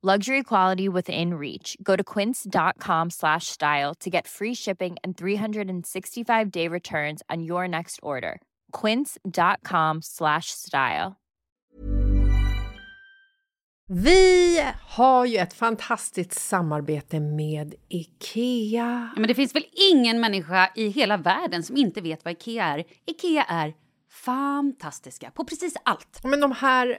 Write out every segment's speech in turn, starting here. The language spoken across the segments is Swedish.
Luxury quality within reach. Go to quince.com slash style to get free shipping and 365 day returns on your next order. Quince.com slash style. Vi har ju ett fantastiskt samarbete med IKEA. Ja, men det finns väl ingen människa i hela världen som inte vet vad Ikea är. Ikea är fantastiska på precis allt. Men de här,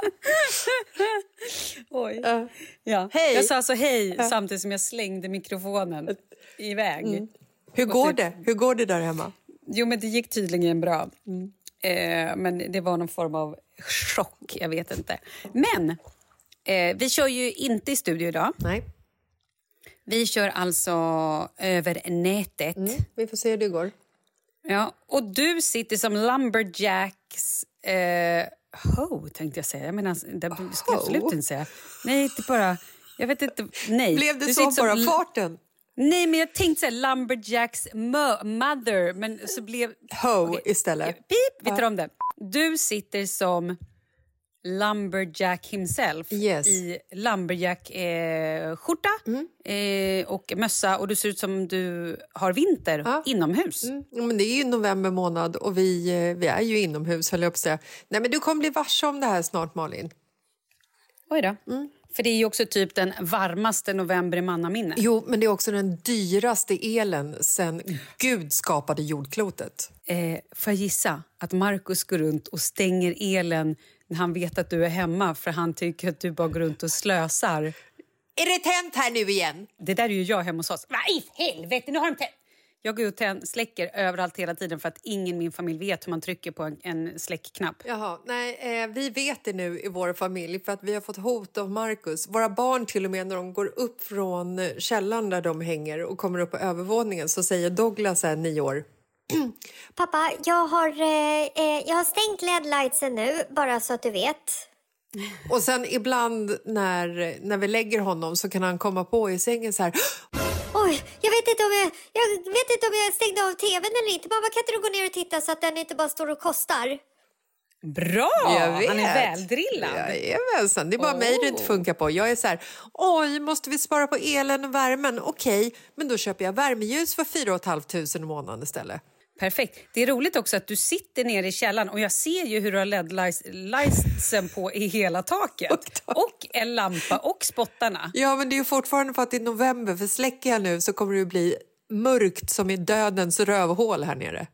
Oj. Ja. Hej. Jag sa alltså hej samtidigt som jag slängde mikrofonen iväg. Hur går det? Hur går det där hemma? Jo, men det gick tydligen bra. Eh, men det var någon form av chock, jag vet inte. Men eh, vi kör ju inte i studio idag. Nej. Vi kör alltså över nätet. Vi får se hur det går. Ja, och du sitter som Lumberjacks... Eh, ho, tänkte jag säga. Jag menar, det skulle jag absolut inte säga. Nej, är bara... Jag vet inte. Nej. Blev det Du så bara som- farten? Nej, men jag tänkte säga Lumberjacks mo- mother, men så blev... Ho Okej. istället. Pip, vi tar om det. Du sitter som Lumberjack himself Yes. i Lumberjack-skjorta eh, och mössa och du ser ut som du har vinter Ja. inomhus. Mm, ja, men det är ju november månad och vi, eh, vi är ju inomhus höll jag på att säga. Nej men du kommer bli varse om det här snart Malin. Oj då. För det är ju också typ den varmaste november i mannaminne. Jo, men det är också den dyraste elen sen Gud skapade jordklotet. Eh, får jag gissa att Markus går runt och stänger elen han vet att du är hemma för han tycker att du bara går runt och slösar. Är det tänt här nu igen? Det där är ju jag hemma hos oss. Vad i helvete, nu har de tänt! Jag går ut och släcker överallt hela tiden för att ingen i min familj vet hur man trycker på en, en släckknapp. Jaha, nej, eh, vi vet det nu i vår familj för att vi har fått hot av Marcus. Våra barn till och med när de går upp från källaren där de hänger och kommer upp på övervåningen så säger Douglas, här, nio år, Pappa, jag har, eh, eh, jag har stängt LED-lightsen nu, bara så att du vet. Och sen ibland när, när vi lägger honom så kan han komma på i sängen så här Oj, jag vet inte om jag, jag, vet inte om jag stängde av tvn eller inte. Mamma, kan inte du gå ner och titta så att den inte bara står och kostar? Bra! Jag vet. Han är väldrillad. Jajamensan, det är bara mig det inte funkar på. Jag är så här, oj, måste vi spara på elen och värmen? Okej, men då köper jag värmeljus för 4 500 i månaden istället. Perfekt. Det är roligt också att du sitter nere i källaren och jag ser ju hur du har LED-lightsen på i hela taket. Och en lampa och spottarna. Ja, men det är ju fortfarande för att det är november, för släcker jag nu så kommer det bli mörkt som i dödens rövhål här nere.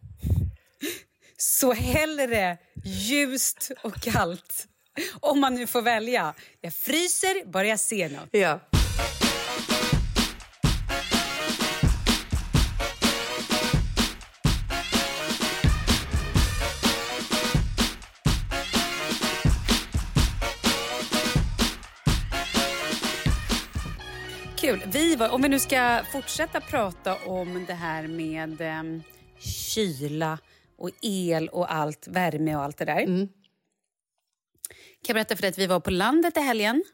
Så hellre ljust och kallt. Om man nu får välja. Jag fryser bara jag ser något. Ja. Kul. Vi var, om vi nu ska fortsätta prata om det här med em, kyla och el och allt, värme och allt det där. Kan jag berätta för dig att vi var på landet i helgen.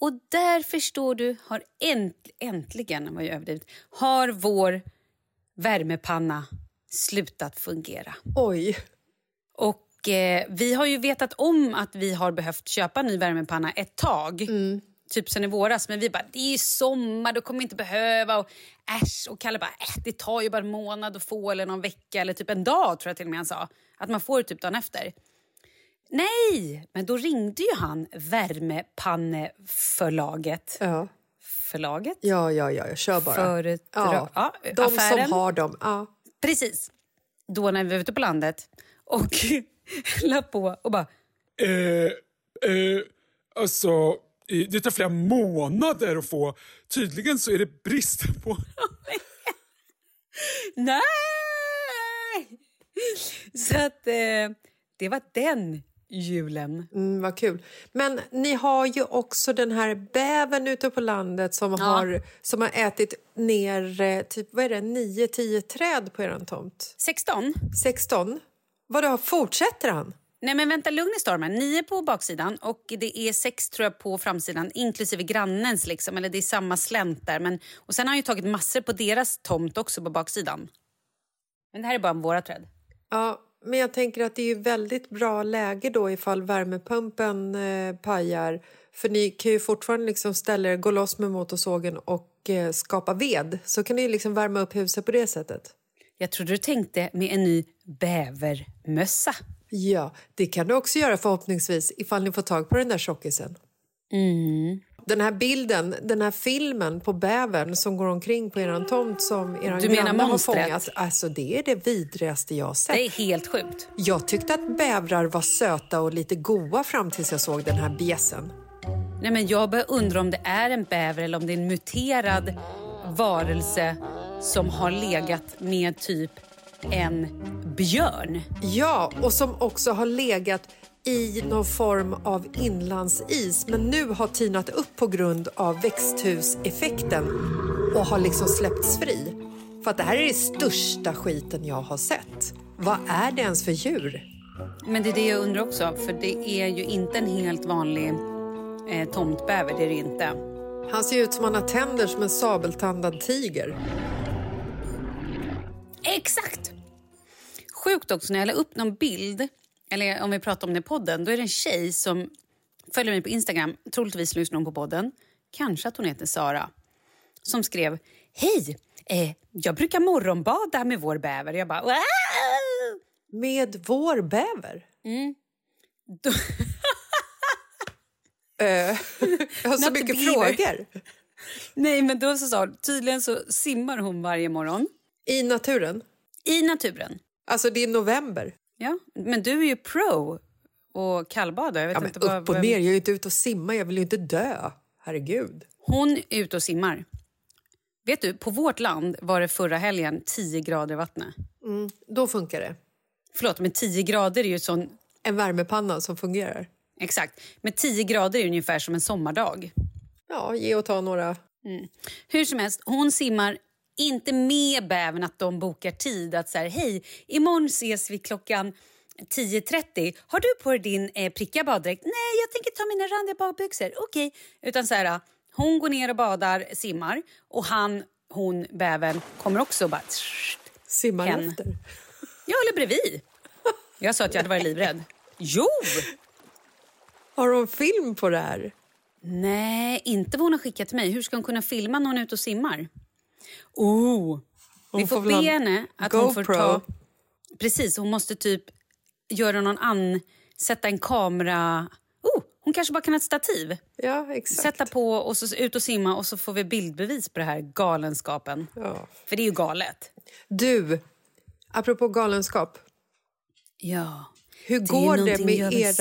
Och där förstår du, har änt, äntligen, var jag överdrivet, har vår värmepanna slutat fungera. Oj. Och eh, vi har ju vetat om att vi har behövt köpa en ny värmepanna ett tag. Typ sen i våras. Men vi bara, det är ju sommar, då kommer vi inte behöva. Och äsch. Och Kalle bara, äh, det tar ju bara en månad att få eller någon vecka eller typ en dag tror jag till och med han sa. Att man får det typ dagen efter. Nej, men då ringde ju han värmepanneförlaget. Ja. Förlaget? Ja, ja, ja, jag kör bara. Företag- ja. ja, De affären. som har dem. Ja. Precis. Då när vi var ute på landet. Och la på och bara... Eh, eh, alltså, det tar flera månader att få. Tydligen så är det brist på... Nej! Så att eh, det var den julen. Mm, vad kul. Men ni har ju också den här bävern ute på landet som, har, som har ätit ner eh, typ, vad är det, 9-10 träd på er tomt. 16. 16? Vadå, fortsätter han? Nej men vänta, lugn i stormen. Nio på baksidan och det är sex tror jag på framsidan inklusive grannens. Liksom. Eller det är samma slänt där. Men, och sen har han ju tagit massor på deras tomt också på baksidan. Men det här är bara våra träd. Ja, men jag tänker att det är väldigt bra läge då ifall värmepumpen eh, pajar. För ni kan ju fortfarande liksom ställa er, gå loss med motorsågen och eh, skapa ved. Så kan ni liksom värma upp huset på det sättet. Jag trodde du tänkte med en ny bävermössa. Ja, det kan du också göra förhoppningsvis ifall ni får tag på den där tjockisen. Den här bilden, den här filmen på bävern som går omkring på er tomt som Du menar grannar har fångat. Alltså det är det vidrigaste jag har sett. Det är helt sjukt. Jag tyckte att bävrar var söta och lite goa fram tills jag såg den här bjässen. Nej, men jag börjar undra om det är en bäver eller om det är en muterad varelse som har legat med typ en björn. Ja, och som också har legat i någon form av inlandsis men nu har tinat upp på grund av växthuseffekten och har liksom släppts fri. För att det här är det största skiten jag har sett. Vad är det ens för djur? Men det är det jag undrar också, för det är ju inte en helt vanlig eh, tomtbäver. Det är det inte. Han ser ut som han har tänder som en sabeltandad tiger. Exakt! Sjukt också, när jag la upp någon bild, eller om vi pratar om det i podden, då är det en tjej som följer mig på Instagram, troligtvis lyssnar hon på podden, kanske att hon heter Sara, som skrev Hej! Eh, jag brukar morgonbada med vår bäver. Jag bara... Wow! Med vår bäver? Då, Eh, jag har så Not mycket frågor. nej, men då så sa hon, tydligen så simmar hon varje morgon I naturen? i naturen. Alltså det är november. Ja, men du är ju pro och kallbadar. Jag vet Ja, men inte vad, upp och ner, jag är inte ute och simma, jag vill ju inte dö. Herregud. Hon är ute och simmar. Vet du, på vårt land var det förra helgen 10 grader i vattnet. Mm, då funkar det. Förlåt, men 10 grader är ju sån... En värmepanna som fungerar. Exakt. Men 10 grader är ungefär som en sommardag. Ja, ge och ta några. Mm. Hur som helst, hon simmar inte med bävern att de bokar tid. Att så här, hej, imorgon ses vi klockan 10.30. Har du på dig din eh, prickiga baddräkt? Nej, jag tänker ta mina randiga badbyxor. Okej. Okay. Utan så här, hon går ner och badar, simmar och han, hon, bävern kommer också och bara... Simmar hen. efter? Ja, eller bredvid. Jag sa att jag hade varit livrädd. Jo! Har hon film på det här? Nej, inte vad hon har skickat till mig. Hur ska hon kunna filma när hon är ute och simmar? Oh, vi får, får be henne att GoPro. hon får ta... Precis, hon måste typ göra någon an... Sätta en kamera... Oh, hon kanske bara kan ha ett stativ. Ja, exakt. Sätta på och så ut och simma och så får vi bildbevis på det här galenskapen. Ja. För det är ju galet. Du, apropå galenskap. Ja. Hur går det, det med ert...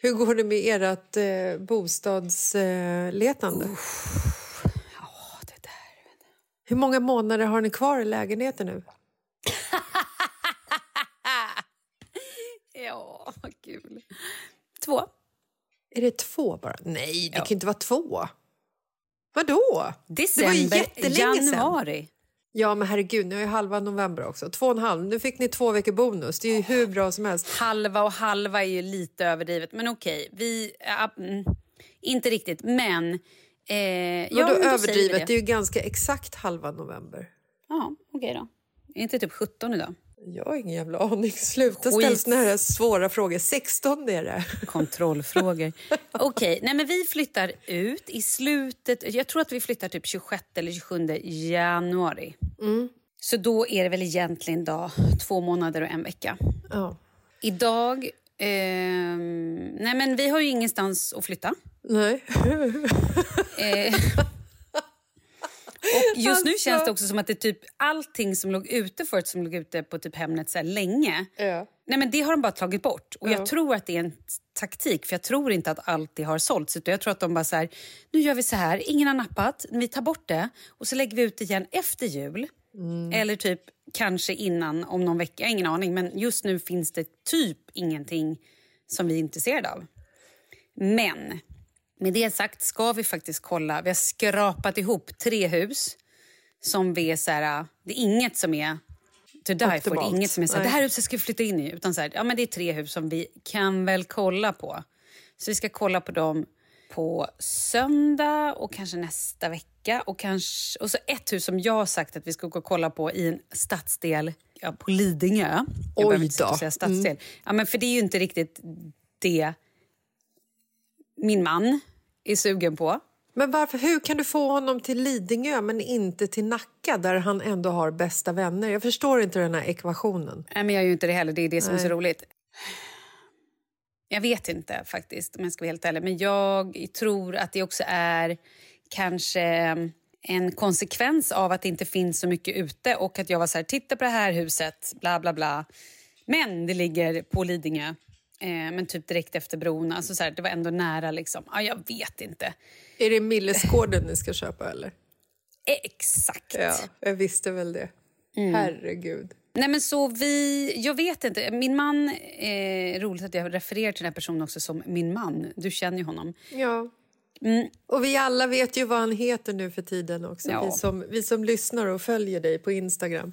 Hur går det med ert eh, bostadsletande? Eh. Hur många månader har ni kvar i lägenheten nu? ja, vad kul. Två. Är det två bara? Nej, det ja. kan inte vara två. Vadå? December, det var januari. Sedan. Ja, men herregud, nu är halva november också. Två och en halv. Nu fick ni två veckor bonus. Det är ju hur bra som helst. Halva och halva är ju lite överdrivet, men okej. Vi... Äh, inte riktigt, men... Eh, ja, då överdrivet? Det. det är ju ganska exakt halva november. Ja, okej då. Är inte typ 17 idag? Jag har ingen jävla aning. Sluta ställa såna här svåra frågor. 16 är det. Kontrollfrågor. Okej, okay. men vi flyttar ut i slutet... Jag tror att vi flyttar typ 26 eller 27 januari. Mm. Så då är det väl egentligen då, två månader och en vecka. Oh. Idag... Eh, nej, men vi har ju ingenstans att flytta. Nej. eh, och just nu känns det också som att det typ allting som låg ute förut, som låg ute på typ Hemnet så länge, ja. nej men det har de bara tagit bort. Och ja. jag tror att det är en taktik, för jag tror inte att allt det har sålts. Utan jag tror att de bara så här, nu gör vi så här, ingen har nappat, vi tar bort det och så lägger vi ut det igen efter jul. Mm. Eller typ kanske innan, om någon vecka, ingen aning. Men just nu finns det typ ingenting som vi är intresserade av. Men med det sagt ska vi faktiskt kolla. Vi har skrapat ihop tre hus som vi är så här, det är inget som är to die for. Det är inget som är så här, det här huset ska vi flytta in i. Utan så här, ja, men det är tre hus som vi kan väl kolla på. Så vi ska kolla på dem på söndag och kanske nästa vecka. Och, kanske, och så ett hus som jag har sagt att vi ska gå och kolla på i en stadsdel ja, på Lidingö. Jag Oj inte säga stadsdel. Mm. Ja, men för det är ju inte riktigt det min man är sugen på. Men varför, hur kan du få honom till Lidingö men inte till Nacka där han ändå har bästa vänner? Jag förstår inte den här ekvationen. Nej, men jag gör inte det heller. Det är det som Nej. är så roligt. Jag vet inte faktiskt om jag ska vara helt ärlig. Men jag tror att det också är kanske en konsekvens av att det inte finns så mycket ute och att jag var så här, titta på det här huset, bla bla bla. Men det ligger på Lidingö, eh, men typ direkt efter bron. Alltså så här, det var ändå nära liksom. Ja, jag vet inte. Är det Millesgården ni ska köpa eller? Exakt. Ja, jag visste väl det. Mm. Herregud. Nej men så vi, jag vet inte. Min man, eh, roligt att jag refererar till den här personen också som min man. Du känner ju honom. Ja. Mm. Och vi alla vet ju vad han heter nu för tiden också. Ja. Vi, som, vi som lyssnar och följer dig på Instagram.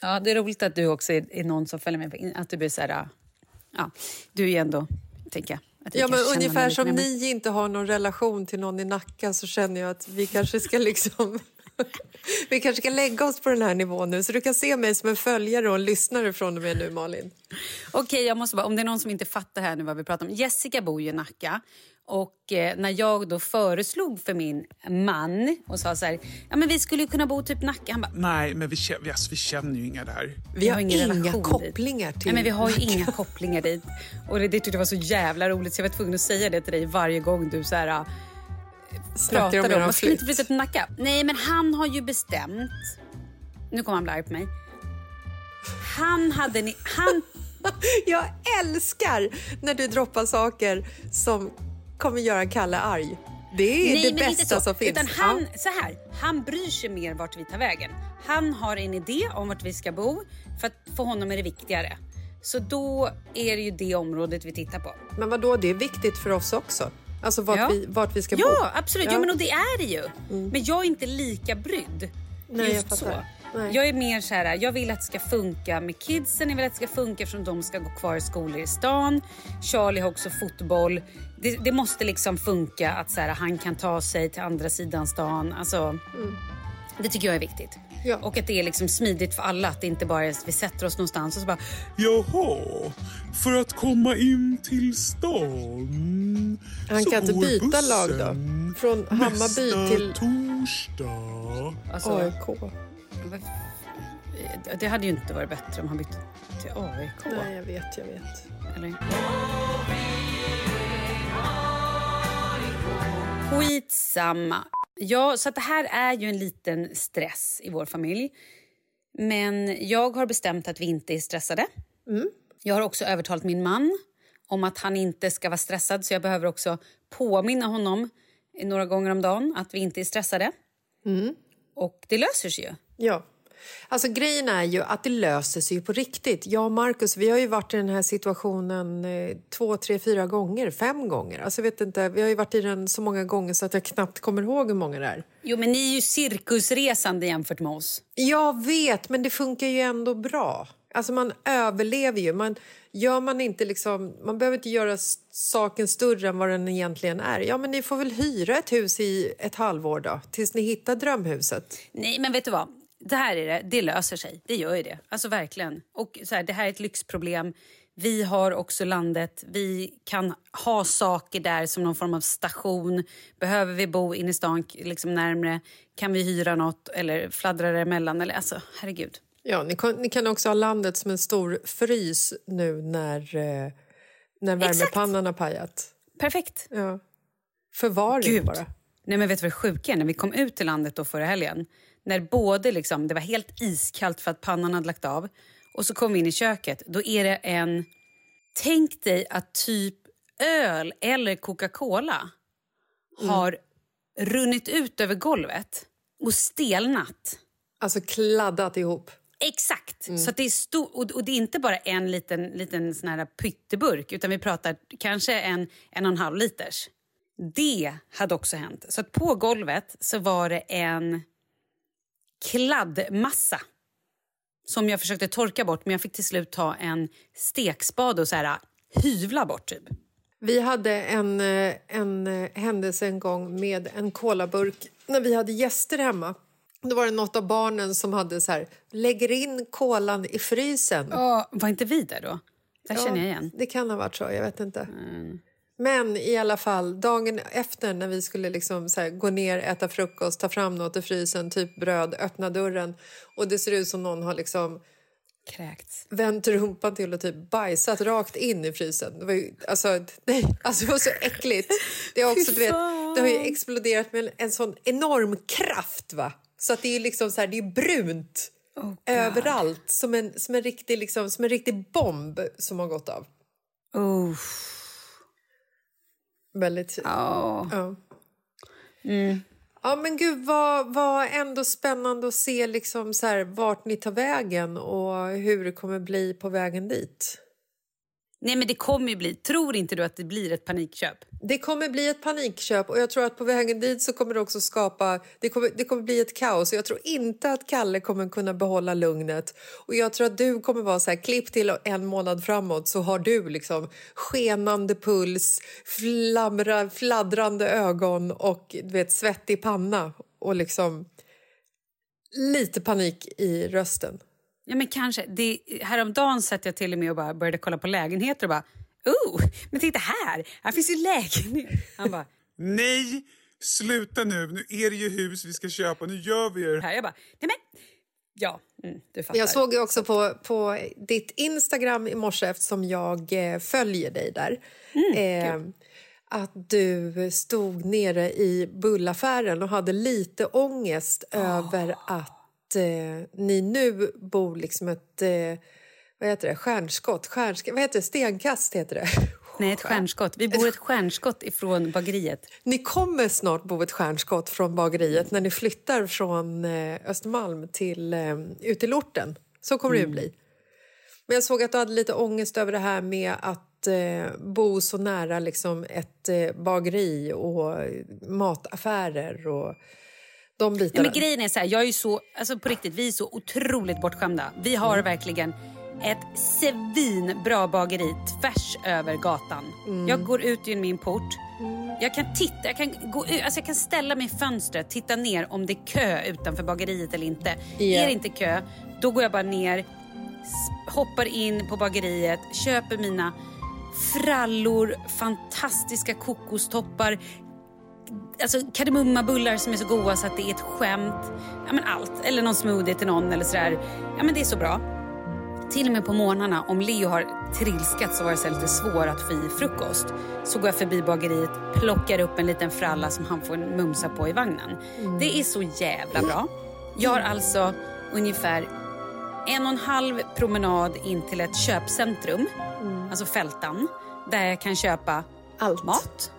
Ja, det är roligt att du också är, är någon som följer mig. På, att du blir så här, ja, du är ju ändå, tänker jag Ja, men ungefär som ni inte har någon relation till någon i Nacka så känner jag att vi kanske ska liksom... vi kanske ska lägga oss på den här nivån nu så du kan se mig som en följare och en lyssnare från och med nu, Malin. Okej, okay, jag måste bara, om det är någon som inte fattar här nu vad vi pratar om. Jessica bor ju i Nacka och eh, när jag då föreslog för min man och sa så här, ja men vi skulle kunna bo typ Nacka. Han bara, nej men vi, vi, alltså, vi känner ju inga där. Vi, vi har, inga, inga kopplingar till Nej men vi har ju inga kopplingar dit. Och det, det tyckte jag var så jävla roligt så jag var tvungen att säga det till dig varje gång du så här äh, pratade om, om ska inte flytta till Nacka? Nej men han har ju bestämt, nu kommer han bli arg på mig. Han hade ni, han jag älskar när du droppar saker som kommer göra Kalle arg. Det är Nej, det bästa så. som finns. Utan han, så här, han bryr sig mer vart vi tar vägen. Han har en idé om vart vi ska bo, för att för honom är det viktigare. Så då är det ju det området vi tittar på. Men vad då? det är viktigt för oss också. Alltså vart, Ja. vi, vart vi ska bo. Ja, absolut. Ja. Ja. men och det är det ju. Men jag är inte lika brydd. Nej, jag just så. Nej. Jag är mer så här, jag vill att det ska funka med kidsen, jag vill att det ska funka eftersom de ska gå kvar i skolor i stan. Charlie har också fotboll. Det, det måste liksom funka att så här, han kan ta sig till andra sidan stan. Alltså, Det tycker jag är viktigt. Ja. Och att det är liksom smidigt för alla, att det inte bara är att vi sätter oss någonstans och så bara Jaha, för att komma in till stan Han så kan inte byta lag då? Från Hammarby nästa till torsdag. Alltså, AIK? Det hade ju inte varit bättre om han bytte till AIK. Nej, jag vet, jag vet. Eller? Skitsamma. Ja, så det här är ju en liten stress i vår familj. Men jag har bestämt att vi inte är stressade. Jag har också övertalat min man om att han inte ska vara stressad så jag behöver också påminna honom några gånger om dagen att vi inte är stressade. Och det löser sig ju. Ja. Alltså grejen är ju att det löser sig på riktigt. Jag och Marcus, vi har ju varit i den här situationen eh, två, tre, fyra gånger, fem gånger. Alltså vet inte, vi har ju varit i den så många gånger så att jag knappt kommer ihåg hur många det är. Jo, men ni är ju cirkusresande jämfört med oss. Jag vet, men det funkar ju ändå bra. Alltså man överlever ju. Man, gör man, inte liksom, man behöver inte göra saken större än vad den egentligen är. Ja, men ni får väl hyra ett hus i ett halvår då, tills ni hittar drömhuset. Nej, men vet du vad? Det här är det. Det löser sig. Det gör ju det. Alltså verkligen. Och så här, det här är ett lyxproblem. Vi har också landet. Vi kan ha saker där som någon form av station. Behöver vi bo inne i stan liksom närmre kan vi hyra något eller fladdra emellan. Eller, alltså, herregud. Ja, ni kan, ni kan också ha landet som en stor frys nu när, eh, när värmepannan har pajat. Perfekt. Ja. Förvaring Gud. bara. Nej, men vet du vad det sjuka är? När vi kom ut till landet då förra helgen, när både liksom, det var helt iskallt för att pannan hade lagt av och så kom vi in i köket, då är det en... Tänk dig att typ öl eller Coca-Cola har runnit ut över golvet och stelnat. Alltså kladdat ihop. Exakt! Så att det är stor, och, och det är inte bara en liten, liten sån här pytteburk utan vi pratar kanske en, en och en halv liters. Det hade också hänt. Så på golvet så var det en kladdmassa som jag försökte torka bort men jag fick till slut ta en stekspade och så här hyvla bort typ. Vi hade en, eh, en eh, händelse en gång med en kolaburk när vi hade gäster hemma. Då var det något av barnen som hade så här, lägger in kolan i frysen. Ja, var inte vi där då? Där känner jag igen. Det kan ha varit så, jag vet inte. Men i alla fall, dagen efter när vi skulle liksom här, gå ner, äta frukost, ta fram något i frysen, typ bröd, öppna dörren och det ser ut som någon har liksom Kräkts. vänt rumpan till och typ bajsat rakt in i frysen. Det var ju, alltså, nej, alltså det var så äckligt. Det, har också, du vet, det har ju exploderat med en sån enorm kraft. va? Så att det är liksom så här, det är brunt överallt. Som en, som, en riktig, liksom, som en riktig bomb som har gått av. Oh. Väldigt... Ja. Ja. Ja, men gud, vad, vad ändå spännande att se liksom så här, vart ni tar vägen och hur det kommer bli på vägen dit. Nej men det kommer ju bli, tror inte du att det blir ett panikköp? Det kommer bli ett panikköp och jag tror att på vägen dit så kommer det också skapa, det kommer, det kommer bli ett kaos och jag tror inte att Kalle kommer kunna behålla lugnet och jag tror att du kommer vara så här, klipp till en månad framåt så har du liksom skenande puls, flamra, fladdrande ögon och du vet svettig panna och liksom lite panik i rösten. Ja men kanske. Det, häromdagen satt jag till och med och bara började kolla på lägenheter och bara Oh, men titta här! Här finns ju lägenhet. Han bara Nej, sluta nu. Nu är det ju hus vi ska köpa. Nu gör vi det. här. Jag bara nej men ja, mm, du fattar. Jag såg ju också på, på ditt Instagram i morse eftersom jag eh, följer dig där. eh, att du stod nere i bullaffären och hade lite ångest över att eh, ni nu bor liksom ett... Eh, vad heter det? Stjärnskott? Stjärnsk vad heter det? Stenkast heter det. Nej, ett stjärnskott. Vi bor ett stjärnskott ifrån bageriet. Ni kommer snart bo ett stjärnskott från bageriet när ni flyttar från eh, Östermalm till eh, ut till orten. Så kommer det ju bli. Men jag såg att du hade lite ångest över det här med att eh, bo så nära liksom, ett eh, bageri och mataffärer och de bitarna. men grejen är så här, jag är så, alltså på riktigt, vi är så otroligt bortskämda. Vi har verkligen ett svinbra bageri tvärs över gatan. Jag går ut genom min port. Jag kan titta, jag kan, gå ut, alltså jag kan ställa mig i fönstret, titta ner om det är kö utanför bageriet eller inte. Ja. Är det inte kö, då går jag bara ner, hoppar in på bageriet, köper mina frallor, fantastiska kokostoppar, alltså kardemummabullar som är så goda så att det är ett skämt. Ja, men allt. Eller någon smoothie till någon eller sådär. Ja, men det är så bra. Till och med på morgnarna, om Leo har trilskat så var det så lite svårt att få i frukost. Så går jag förbi bageriet, plockar upp en liten fralla som han får mumsa på i vagnen. Det är så jävla bra. Jag har alltså ungefär en och en halv promenad in till ett köpcentrum, alltså Fältan, där jag kan köpa Allt. mat,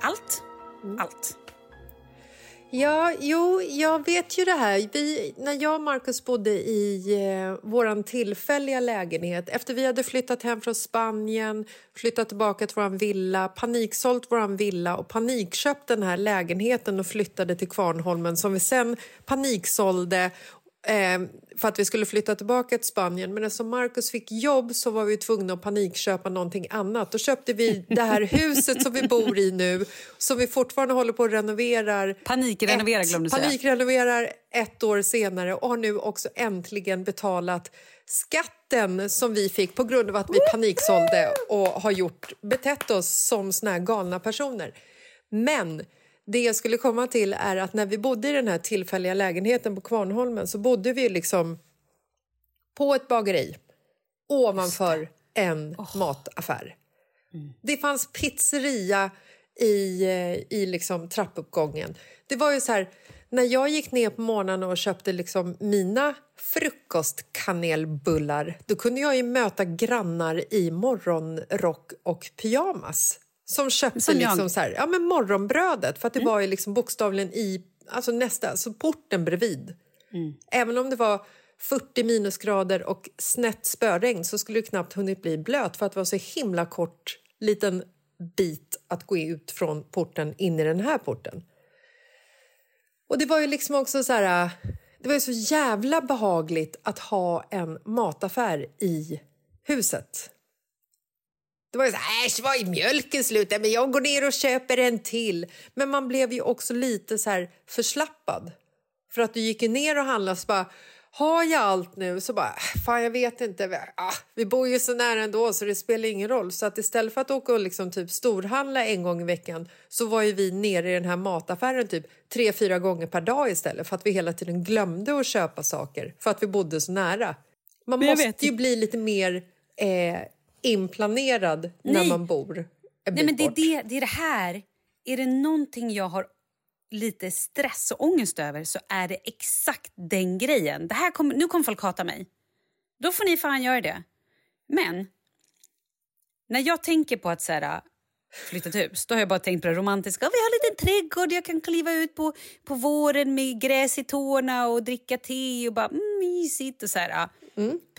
allt, allt. Ja, jo, jag vet ju det här. Vi, när jag och Markus bodde i eh, vår tillfälliga lägenhet efter vi hade flyttat hem från Spanien, flyttat tillbaka till vår villa, paniksålt vår villa och panikköpt den här lägenheten och flyttade till Kvarnholmen som vi sen paniksålde eh, för att vi skulle flytta tillbaka till Spanien. Men eftersom Markus fick jobb så var vi tvungna att panikköpa någonting annat. Då köpte vi det här huset som vi bor i nu som vi fortfarande håller på att renoverar. Panikrenovera ett- glömde du. Panikrenoverar ett år senare och har nu också äntligen betalat skatten som vi fick på grund av att vi paniksålde och har gjort, betett oss som såna här galna personer. Men det jag skulle komma till är att när vi bodde i den här tillfälliga lägenheten på Kvarnholmen så bodde vi liksom på ett bageri ovanför en mataffär. Det fanns pizzeria i, i liksom trappuppgången. Det var ju så här, när jag gick ner på morgonen och köpte liksom mina frukostkanelbullar då kunde jag möta grannar i morgonrock och pyjamas som köpte Som jag. liksom så här, ja, men morgonbrödet för att det var ju liksom bokstavligen i alltså nästa, alltså porten bredvid. Även om det var 40 minusgrader och snett spöregn så skulle det knappt hunnit bli blöt för att det var så himla kort liten bit att gå ut från porten in i den här porten. Och det var ju liksom också så här... Det var ju så jävla behagligt att ha en mataffär i huset. Det var ju så här, äsch, var är mjölken slut? Men jag går ner och köper en till. Men man blev ju också lite så här förslappad. För att du gick ner och handlade så bara, har jag allt nu? Så bara, "Äh, fan jag vet inte. Ah, vi bor ju så nära ändå så det spelar ingen roll. Så att istället för att åka och liksom typ storhandla en gång i veckan så var ju vi nere i den här mataffären typ tre, fyra gånger per dag istället. För att vi hela tiden glömde att köpa saker för att vi bodde så nära. Man måste ju bli lite mer eh, inplanerad när Nej. man bor en Nej, men det är det, det är det här. Är det någonting jag har lite stress och ångest över så är det exakt den grejen. Det här kommer, nu kommer folk hata mig. Då får ni fan göra det. Men när jag tänker på att så här, flytta ett hus, då har jag bara tänkt på det romantiska. Vi har en liten trädgård, jag kan kliva ut på, på våren med gräs i tårna och dricka te och bara mm, mysigt och så här.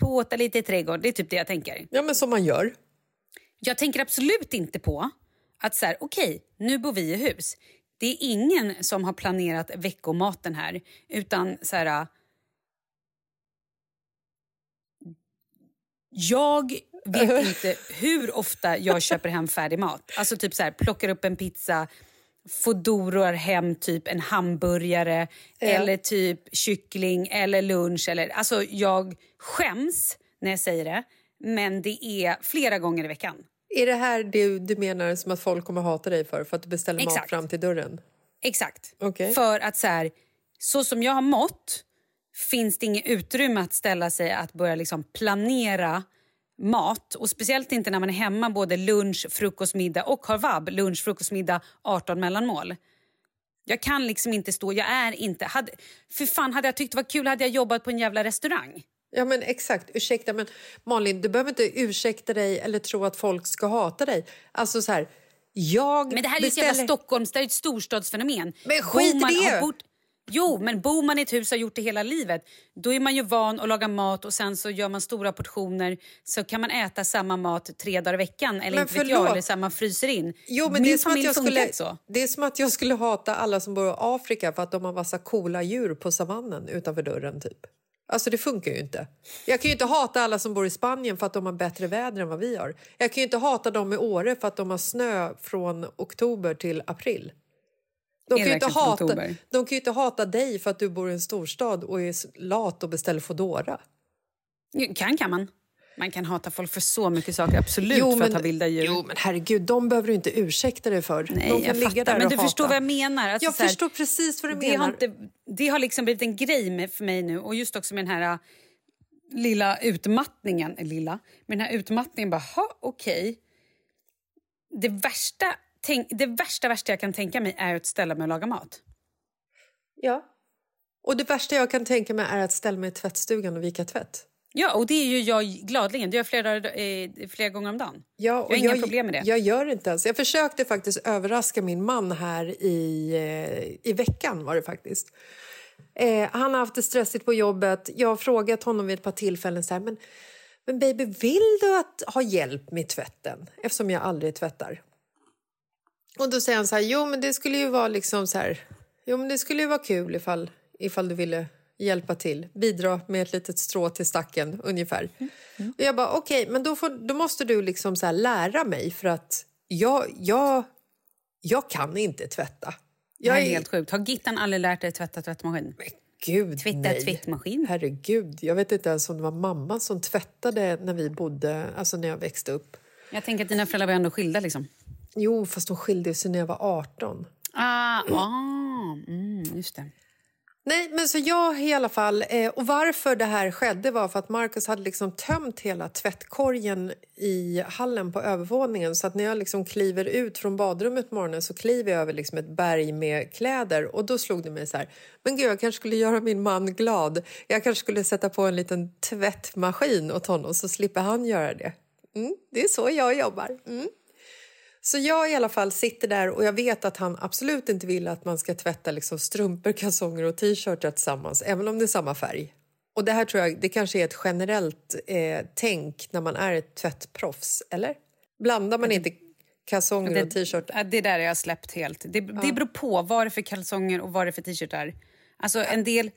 Påta lite i trädgården, det är typ det jag tänker. Ja, men som man gör. Jag tänker absolut inte på att så här, okej, nu bor vi i hus. Det är ingen som har planerat veckomaten här, utan så här... Jag vet inte hur ofta jag köper hem färdig mat. Alltså typ så här, plockar upp en pizza, fodorar hem typ en hamburgare eller typ kyckling eller lunch. Eller, alltså jag skäms när jag säger det, men det är flera gånger i veckan. Är det här det du menar som att folk kommer hata dig för? För att du beställer mat Exakt. fram till dörren? Exakt. Okej. För att så här, så som jag har mått finns det inget utrymme att ställa sig att börja liksom planera mat. Och Speciellt inte när man är hemma både lunch, frukost, middag och har vab. Lunch, frukost, middag, 18 mellanmål. Jag kan liksom inte stå... Jag är inte... Hade, för fan, hade jag tyckt det var kul hade jag jobbat på en jävla restaurang. Ja, men exakt. Ursäkta, men Malin, du behöver inte ursäkta dig eller tro att folk ska hata dig. Alltså så här, jag Men det här är ju ett beställer... jävla Stockholms, det är ett storstadsfenomen. Men skit i det! bott- Jo, men bor man i ett hus och har gjort det hela livet då är man ju van att laga mat och sen så gör man stora portioner så kan man äta samma mat tre dagar i veckan eller Men inte vet förlåt. jag, eller så man fryser in. Jo, men Min det är, som att jag skulle, så. det är som att jag skulle hata alla som bor i Afrika för att de har massa coola djur på savannen utanför dörren. typ. Alltså det funkar ju inte. Jag kan ju inte hata alla som bor i Spanien för att de har bättre väder än vad vi har. Jag kan ju inte hata dem i Åre för att de har snö från oktober till april. De kan, inte hata, oktober? de kan ju inte hata dig för att du bor i en storstad och är lat och beställer Foodora. Kan kan man. Man kan hata folk för så mycket saker, absolut, Jo, för men- att ha vilda djur. Jo, men herregud, de behöver du inte ursäkta dig för. Nej, de jag fattar, där men du hata. förstår vad jag menar. Alltså, jag här, förstår precis vad du det menar. har, inte, det har liksom blivit en grej med, för mig nu. Och just också med den här äh, lilla utmattningen. Lilla, med den här utmattningen. Bara, ha, okej. Det värsta, tänk, det värsta, värsta jag kan tänka mig är att ställa mig och laga mat. Ja. Och det värsta jag kan tänka mig är att ställa mig i tvättstugan och vika tvätt. Ja, och det är ju jag gladeligen. Det gör jag flera, eh, flera gånger om dagen. Ja, jag och har inga jag, problem med det. Jag gör inte ens. Jag försökte faktiskt överraska min man här i, eh, i veckan var det faktiskt. Eh, han har haft det stressigt på jobbet. Jag har frågat honom vid ett par tillfällen så här, men, men baby, vill du att ha hjälp med tvätten? Eftersom jag aldrig tvättar. Och då säger han så här, jo men det skulle ju vara liksom så här, jo men det skulle ju vara kul ifall, ifall du ville hjälpa till, bidra med ett litet strå till stacken ungefär. Och jag bara okej, men då, får, då måste du liksom så lära mig för att jag, jag, jag kan inte tvätta. Det här Jag är helt sjukt. Har Gittan aldrig lärt dig tvätta tvättmaskin? Gud, Tvätta nej. tvättmaskin? Herregud, jag vet inte ens om det var mamma som tvättade när vi bodde, alltså när jag växte upp. Jag tänker att dina föräldrar var ändå skilda liksom. Jo, fast de skilde sig när jag var 18. Ah, ah mm, just det. Nej, men så jag i alla fall... Eh, och varför det här skedde var för att Marcus hade liksom tömt hela tvättkorgen i hallen på övervåningen. Så att när jag liksom kliver ut från badrummet på morgonen så kliver jag över liksom ett berg med kläder. Och då slog det mig så här, men gud, jag kanske skulle göra min man glad. Jag kanske skulle sätta på en liten tvättmaskin åt honom så slipper han göra det. Mm, det är så jag jobbar. Mm. Så jag i alla fall sitter där och jag vet att han absolut inte vill att man ska tvätta liksom strumpor, kalsonger och t-shirtar tillsammans, även om det är samma färg. Och det här tror jag, det kanske är ett generellt eh, tänk när man är ett tvättproffs, eller? Blandar man inte kalsonger och t-shirt? Ja, det där har jag släppt helt. Det, det beror på vad det är för kalsonger och vad det är för t-shirtar. Alltså en del...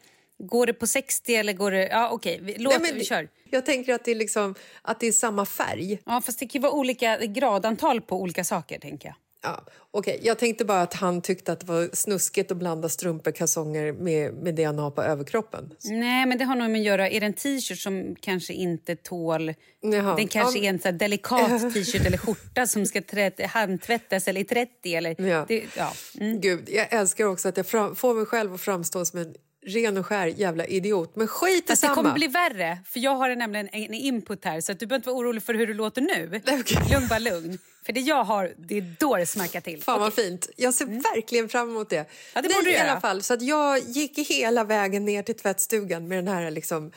Går det på 60 eller går det... Ja, okej. Låt, Nej, men vi kör. Jag tänker att det är, liksom, att det är samma färg. Ja, fast det kan vara olika gradantal på olika saker, tänker jag. Ja, okej. Jag tänkte bara att han tyckte att det var snuskigt att blanda strumpor, kalsonger med, med det han har på överkroppen. Nej, men det har nog med att göra... Är det en t-shirt som kanske inte tål... Jaha. Den kanske Ja. är en så delikat t-shirt eller skjorta som ska trä- handtvättas eller i 30 eller... Ja. Det, ja. Mm. Gud, jag älskar också att jag fram, får mig själv att framstå som en ren och skär jävla idiot. Men skit i Fast det samma. kommer bli värre, för jag har nämligen en input här så att du behöver inte vara orolig för hur du låter nu. Lugn, bara lugn. För det jag har, det är då det smackar till. Fan vad fint. Jag ser verkligen fram emot det. Mm. Ja, det Nej, borde du i alla fall. Så att jag gick hela vägen ner till tvättstugan med den här, liksom,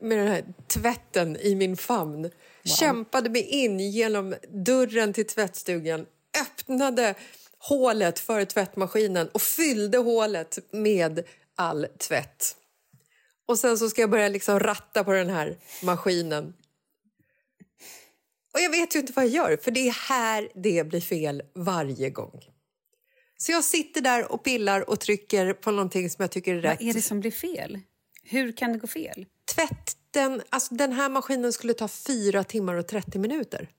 med den här tvätten i min famn. Kämpade mig in genom dörren till tvättstugan, öppnade hålet för tvättmaskinen och fyllde hålet med all tvätt. Och sen så ska jag börja liksom ratta på den här maskinen. Och jag vet ju inte vad jag gör, för det är här det blir fel varje gång. Så jag sitter där och pillar och trycker på någonting som jag tycker är rätt. Vad är det som blir fel? Hur kan det gå fel? Tvätten, alltså den här maskinen skulle ta 4 timmar och 30 minuter.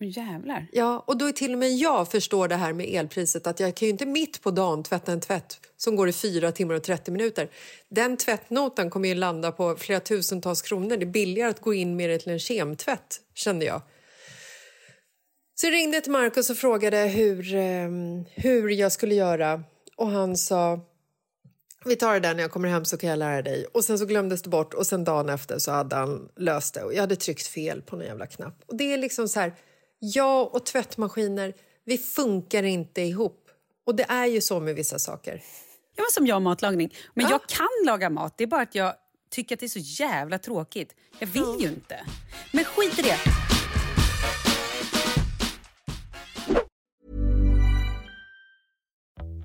Jävlar. Ja, och då är till och med jag förstår det här med elpriset att jag kan ju inte mitt på dagen tvätta en tvätt som går i 4 timmar och 30 minuter. Den tvättnotan kommer ju landa på flera tusentals kronor. Det är billigare att gå in med det till en kemtvätt, kände jag. Så jag ringde till Markus och frågade hur, eh, hur jag skulle göra. Och han sa vi tar det där när jag kommer hem så kan jag lära dig. Och sen så glömdes det bort och sen dagen efter så hade han löst det. Och jag hade tryckt fel på någon jävla knapp. Och det är liksom så här, jag och tvättmaskiner, vi funkar inte ihop. Och det är ju så med vissa saker. Ja, men som jag och matlagning. Men jag kan laga mat. Det är bara att jag tycker att det är så jävla tråkigt. Jag vill ju inte. Men skit i det.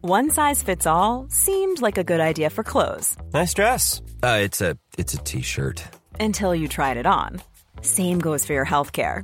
One size fits all seemed like a good idea for clothes Nice dress. Uh, it's a it's a t-shirt. until you tried it on. Same goes for your healthcare.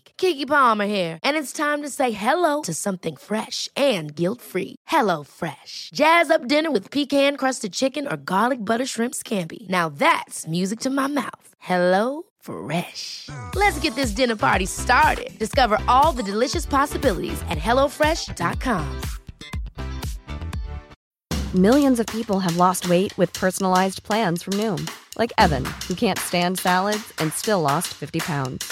Kiki Palmer here, and it's time to say hello to something fresh and guilt-free. Hello Fresh. Jazz up dinner with pecan-crusted chicken or garlic butter shrimp scampi. Now that's music to my mouth. Hello Fresh. Let's get this dinner party started. Discover all the delicious possibilities at hellofresh.com. Millions of people have lost weight with personalized plans from Noom, like Evan, who can't stand salads and still lost 50 pounds.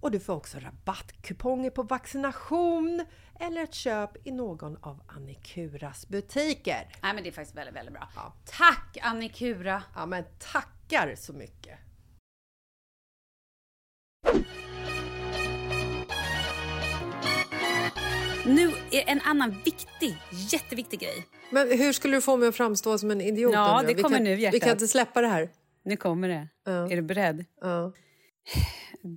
och du får också rabattkuponger på vaccination eller ett köp i någon av Annikuras butiker. Nej men det är faktiskt väldigt, väldigt bra. Tack Annikura! Ja men tackar så mycket! Nu är en annan viktig, jätteviktig grej. Men hur skulle du få mig att framstå som en idiot? Ja, det vi kommer kan, nu, Vi hjärtat. kan inte släppa det här. Nu kommer det. Är du beredd? Ja.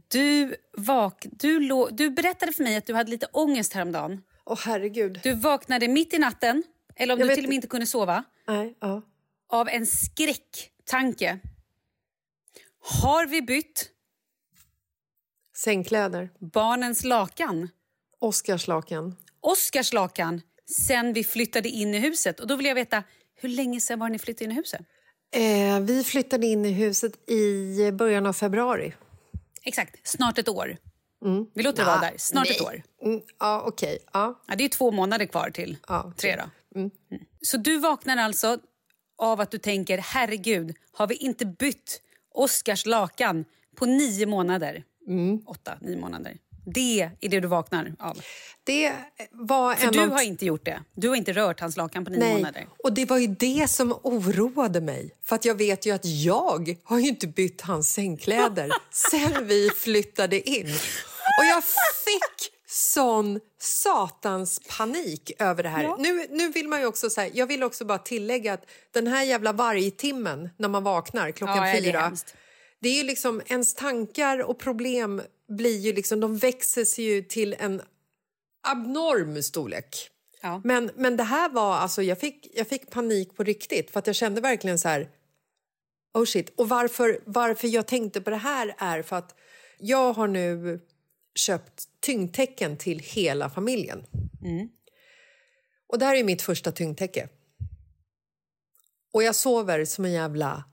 Du, vak du, du berättade för mig att du hade lite ångest häromdagen. Åh herregud. Du vaknade mitt i natten, eller om Jag du till och med inte kunde sova, Nej, ja. av en skräck Tanke. Har vi bytt Sängkläder. barnens lakan? Oscars lakan. Oskars lakan sen vi flyttade in i huset. Och då vill jag veta, hur länge sen var ni flyttade in i huset? Eh, vi flyttade in i huset i början av februari. Exakt, snart ett år. Mm. Vi låter det Ja, vara där. Snart nej. ett år. Mm, ja, okej. Ja. Ja, det är två månader kvar till tre. Då. Mm. Så du vaknar alltså av att du tänker, herregud, har vi inte bytt Oscars lakan på nio månader? Mm. Åtta, nio månader. Det är det du vaknar av. Det var För en du av- har inte gjort det. Du har inte rört hans lakan på nio Nej, månader. och det var ju det som oroade mig. För att jag vet ju att jag har ju inte bytt hans sängkläder sen vi flyttade in. Och jag fick sån satans panik över det här. Ja. Nu, nu vill man ju också säga, jag vill också bara tillägga att den här jävla vargtimmen när man vaknar klockan Ja, fyra. Det är ju liksom, ens tankar och problem blir ju liksom, de växer sig ju till en abnorm storlek. Men, men det här var, alltså jag fick, jag fick panik på riktigt för att jag kände verkligen så här, oh shit. Och varför, varför jag tänkte på det här är för att jag har nu köpt tyngdtäcken till hela familjen. Och det här är mitt första tyngdtäcke. Och jag sover som en jävla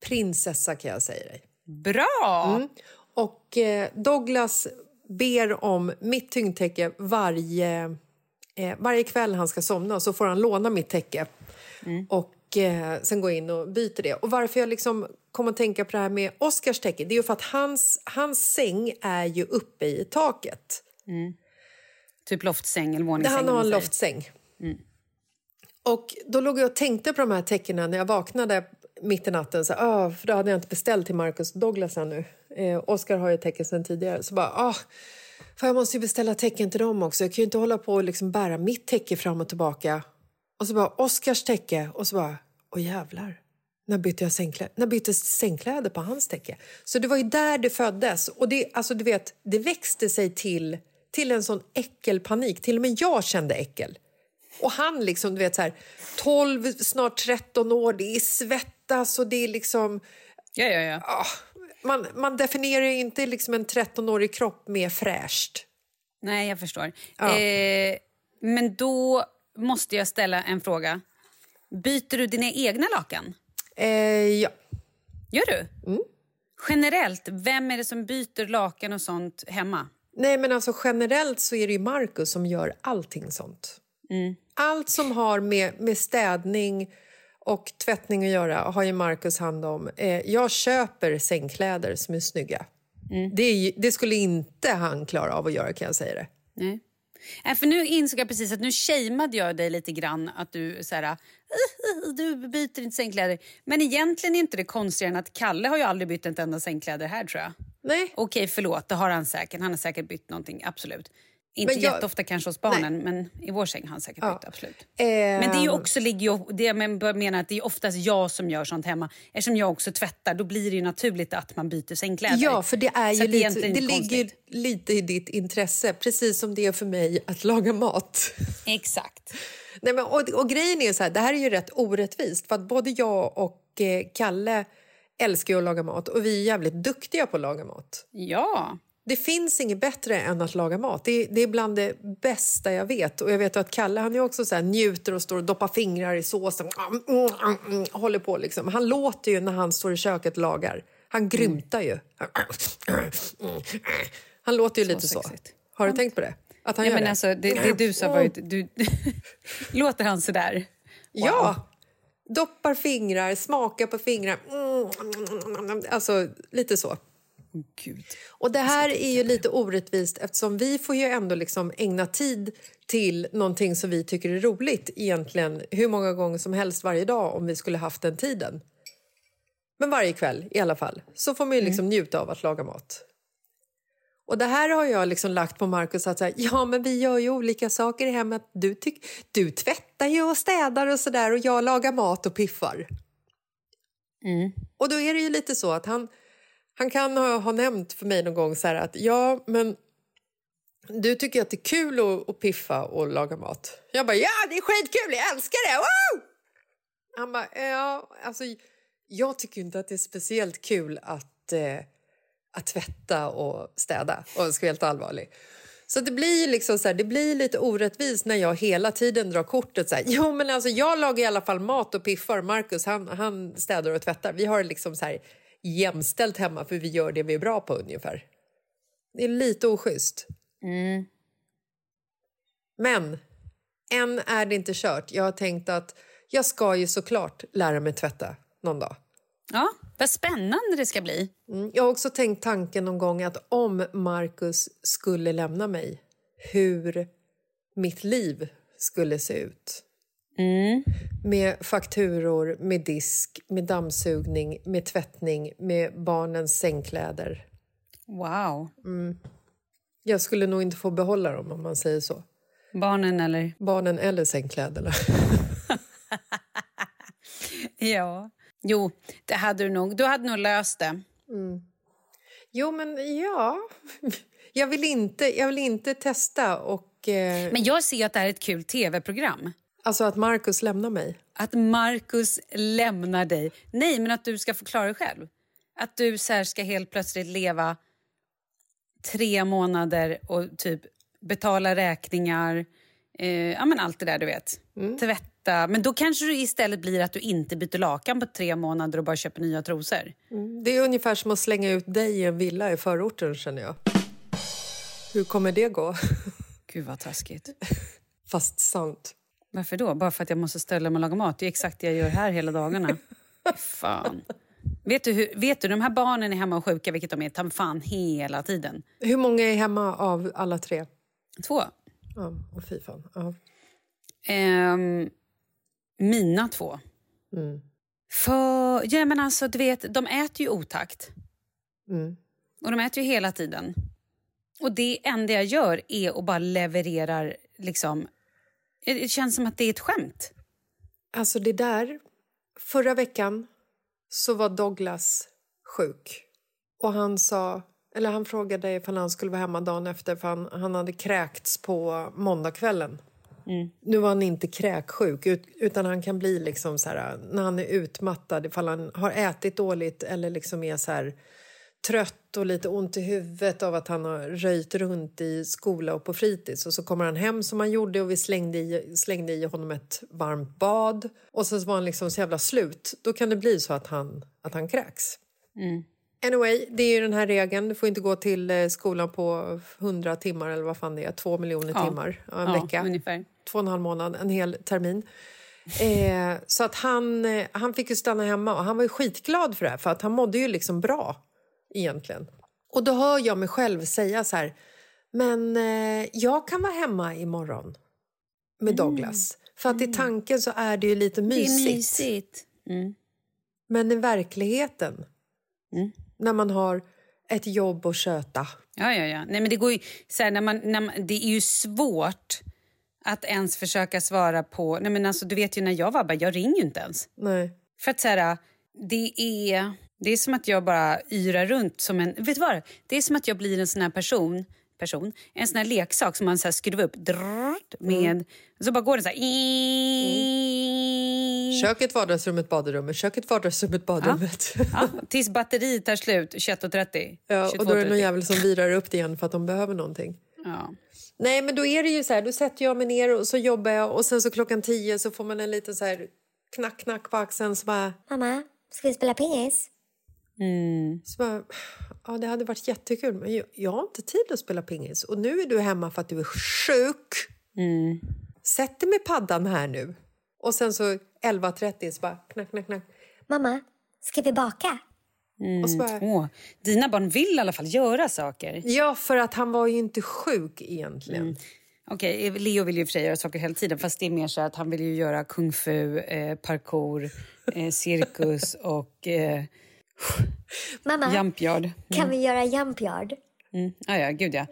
prinsessa kan jag säga dig. Bra! Mm. Och eh, Douglas ber om mitt tyngdtäcke varje, eh, varje kväll han ska somna. Så får han låna mitt täcke och eh, sen gå in och byta det. Och varför jag liksom kom att tänka på det här med Oscars täcke det är ju för att hans, hans säng är ju uppe i taket. Typ loftsäng eller våningssäng. Han har en loftsäng. Och då låg jag och tänkte på de här tecknen när jag vaknade mitt i natten. Så, ah, för då hade jag inte beställt till Marcus Douglas ännu. Eh, Oscar har ju tecken sedan tidigare. Så bara, ah, för jag måste ju beställa tecken till dem också. Jag kan ju inte hålla på och liksom bära mitt täcke fram och tillbaka. Och så bara, Oscars täcke. Och så bara, åh jävlar. När bytte jag sängkläder? När byttes sängkläder på hans täcke? Så det var ju där det föddes. Och det, alltså du vet, det växte sig till, till en sån äckelpanik. Till och med jag kände äckel. Och han liksom, du vet så här, 12, snart 13 år, det är svettas och det är liksom... Ja, ja, ja. Ah, man, man definierar inte liksom en 13-årig kropp med fräscht. Nej, jag förstår. Ja. Eh, men då måste jag ställa en fråga. Byter du dina egna lakan? Eh, ja. Gör du? Mm. Generellt, vem är det som byter lakan och sånt hemma? Nej, men alltså generellt så är det ju Marcus som gör allting sånt. Mm. Allt som har med, med städning och tvättning att göra har ju Marcus hand om. Eh, jag köper sängkläder som är snygga. Mm. Det, är, det skulle inte han klara av att göra kan jag säga det. Nej. Nej, för nu insåg jag precis att nu shameade jag dig lite grann att du så här, "Uh, uh, du byter inte sängkläder. Men egentligen är inte det konstigare än att Kalle har ju aldrig bytt ett enda sängkläder här tror jag. Nej. Okej, förlåt, det har han säkert. Han har säkert bytt någonting, absolut. Inte Men jag- jätteofta kanske hos barnen, men i vår säng har han säkert Ja. bytt, absolut. Eh, Men det är ju också, ligger ju, det jag men- menar att det är oftast jag som gör sånt hemma. Eftersom jag också tvättar, då blir det ju naturligt att man byter sängkläder. Ja, för det är ju lite, det inte ligger konstigt. lite i ditt intresse, precis som det är för mig att laga mat. Exakt. Nej, men, och, och grejen är så här, det här är ju rätt orättvist för att både jag och eh, Kalle älskar ju att laga mat och vi är jävligt duktiga på att laga mat. Ja. Det finns inget bättre än att laga mat. Det, är- det är bland det bästa jag vet. Och jag vet att Kalle han är också så här, njuter och står och doppar fingrar i såsen. Mm, mm, mm, håller på liksom. Han låter ju när han står i köket och lagar. Han grymtar ju. Han låter ju Så lite så. sexigt. Har du tänkt på det? Att han ja, gör men det? Alltså, det, det du sa var ju... Du, låter han så där? Ja! Doppar fingrar, smakar på fingrar. Mm, alltså, lite så. Gud. Och det här är ju lite orättvist eftersom vi får ju ändå liksom ägna tid till någonting som vi tycker är roligt egentligen hur många gånger som helst varje dag om vi skulle haft den tiden. Men varje kväll i alla fall så får man ju liksom njuta av att laga mat. Och det här har jag liksom lagt på Markus att säga, ja men vi gör ju olika saker i hemmet. Du, tyck, du tvättar ju och städar och sådär och jag lagar mat och piffar. Och då är det ju lite så att han, han kan ha, ha nämnt för mig någon gång så här att ja men du tycker att det är kul att, att piffa och laga mat. Jag bara ja det är skitkul, jag älskar det! Wow! Han bara ja alltså jag tycker inte att det är speciellt kul att, eh, att tvätta och städa, om jag ska vara helt allvarlig. Så det blir, liksom så här, det blir lite orättvist när jag hela tiden drar kortet. Så här, jo, men alltså, jag lagar i alla fall mat och piffar. Marcus han, han städar och tvättar. Vi har liksom så här jämställt hemma för vi gör det vi är bra på ungefär. Det är lite oschysst. Mm. Men än är det inte kört. Jag har tänkt att jag ska ju såklart lära mig tvätta någon dag. Ja, vad spännande det ska bli. Mm. Jag har också tänkt tanken någon gång att om Marcus skulle lämna mig, hur mitt liv skulle se ut. Mm. Med fakturor, med disk, med dammsugning, med tvättning, med barnens sängkläder. Wow. Mm. Jag skulle nog inte få behålla dem om man säger så. Barnen eller? Barnen eller sängkläderna. ja. Jo, det hade du nog. Du hade nog löst det. Mm. Jo, men ja. Jag vill inte, jag vill inte testa och... Eh... Men jag ser att det här är ett kul tv-program. Alltså att Marcus lämnar mig? Att Marcus lämnar dig. Nej, men att du ska få klara dig själv. Att du så ska helt plötsligt leva tre månader och typ betala räkningar, eh, ja men allt det där du vet. Mm. Tvätta. Men då kanske det istället blir att du inte byter lakan på tre månader och bara köper nya trosor. Mm. Det är ungefär som att slänga ut dig i en villa i förorten känner jag. Hur kommer det gå? Gud vad taskigt. Fast sant. Varför då? Bara för att jag måste ställa mig och laga mat? Det är exakt det jag gör här hela dagarna. Fan. Vet du, hur, vet du, de här barnen är hemma och sjuka, vilket de är tam fan hela tiden. Hur många är hemma av alla tre? Två. Ja, och fy fan. Ja. Ehm, mina två. Mm. För, ja men alltså du vet, de äter ju otakt. Mm. Och de äter ju hela tiden. Och det enda jag gör är att bara levererar liksom... Det känns som att det är ett skämt. Alltså det där... Förra veckan så var Douglas sjuk. Och han sa... Eller han frågade ifall han skulle vara hemma dagen efter för han, han hade kräkts på måndagskvällen. Mm. Nu var han inte kräksjuk, utan han kan bli liksom så här, när han är utmattad ifall han har ätit dåligt eller liksom är så här, trött och lite ont i huvudet av att han har röjt runt i skola och på fritids. Och så kommer han hem som han gjorde och vi slängde i, slängde i honom ett varmt bad. Och så var han liksom så jävla slut. Då kan det bli så att han, att han kräks. Mm. Anyway, det är den här regeln. Du får inte gå till eh, skolan på 100 timmar eller vad fan det är. Två miljoner Ja. timmar. En Ja, vecka. ungefär. Två och en halv månad, en hel termin. Eh, så att han, eh, han fick ju stanna hemma och han var ju skitglad för det här för att han mådde ju liksom bra egentligen. Och då hör jag mig själv säga så här, men eh, jag kan vara hemma imorgon med Douglas. För att i tanken så är det ju lite mysigt. Mm. Det är mysigt. Mm. Men i verkligheten, Mm. när man har ett jobb att sköta. Ja, ja, ja. Nej, men det, går ju, så här, när man, när man, det är ju svårt att ens försöka svara på... Nej, men alltså, du vet ju när jag vabbar, jag ringer ju inte ens. Nej. För att så här, det är, det är som att jag bara yrar runt som en... Vet du vad? Det är som att jag blir en sån här person, person en sån här leksak som man så här skruvar upp drrrt, med... Och så bara går den så här... Köket, vardagsrummet, badrummet. Köket, vardagsrummet, badrummet. Ja, tills batteriet tar slut 21.30. Ja, och då är det någon 22.30. jävel som virar upp det igen för att de behöver någonting. Ja. Nej, men då är det ju så här, då sätter jag mig ner och så jobbar jag och sen så klockan tio så får man en liten så här knack, knack på axeln så bara... Mamma, ska vi spela pingis? Mm. Så bara, ja, det hade varit jättekul, men jag, jag har inte tid att spela pingis. Och nu är du hemma för att du är sjuk. Mm. Sätt dig med paddan här nu. Och sen så 11.30 så bara knack, knack, knack. Mamma, ska vi baka? Mm. Och så bara- Åh, dina barn vill i alla fall göra saker. Ja, för att han var ju inte sjuk egentligen. Mm. Okej, Leo vill ju för sig göra saker hela tiden fast det är mer så att han vill ju göra kung fu, eh, parkour, eh, cirkus och eh, Mamma, jumpyard. kan vi göra jumpyard? Mm. Ah, ja, gud ja.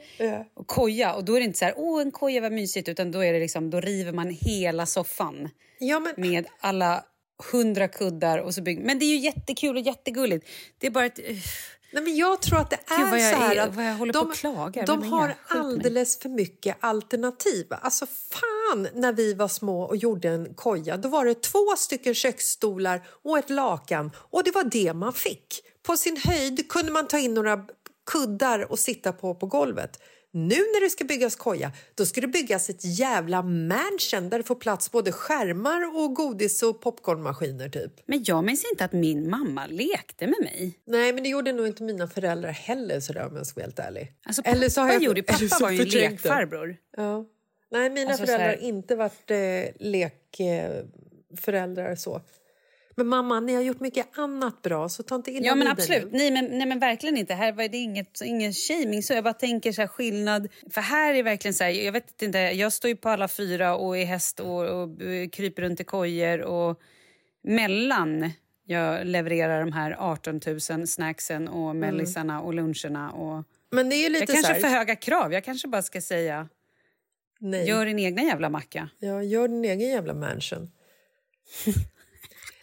Och koja, och då är det inte så här, åh en koja var mysigt, utan då är det liksom, då river man hela soffan Ja, men... med alla hundra kuddar och så bygger Men det är ju jättekul och jättegulligt. Det är bara ett... Nej, men jag tror att det är Gud, vad jag så här är- att vad jag håller de, på klagar. de har alldeles för mycket alternativ. Alltså fan mamman när vi var små och gjorde en koja, då var det två stycken köksstolar och ett lakan och det var det man fick. På sin höjd kunde man ta in några kuddar och sitta på på golvet. Nu när det ska byggas koja, då ska det byggas ett jävla mansion där det får plats både skärmar och godis och popcornmaskiner typ. Men jag minns inte att min mamma lekte med mig. Nej, men det gjorde nog inte mina föräldrar heller sådär om jag ska vara helt ärlig. Alltså, pappa så har jag- gjorde, eller pappa så var ju en lekfarbror. Ja. Nej, mina Alltså, föräldrar har här- inte varit eh, lekföräldrar eh, så. Men mamma, ni har gjort mycket annat bra så ta inte illa Ja men absolut, nej men, nej men verkligen inte. Här var det inget, ingen shaming så jag bara tänker så här skillnad. För här är verkligen så här, jag vet inte, jag står ju på alla fyra och är häst och, och eh, kryper runt i kojer och mellan jag levererar de här 18 000 snacksen och mellisarna och luncherna och Men det är ju lite jag kanske så har här- för höga krav. Jag kanske bara ska säga Nej. gör din egna jävla macka. Ja, gör din egen jävla mansion.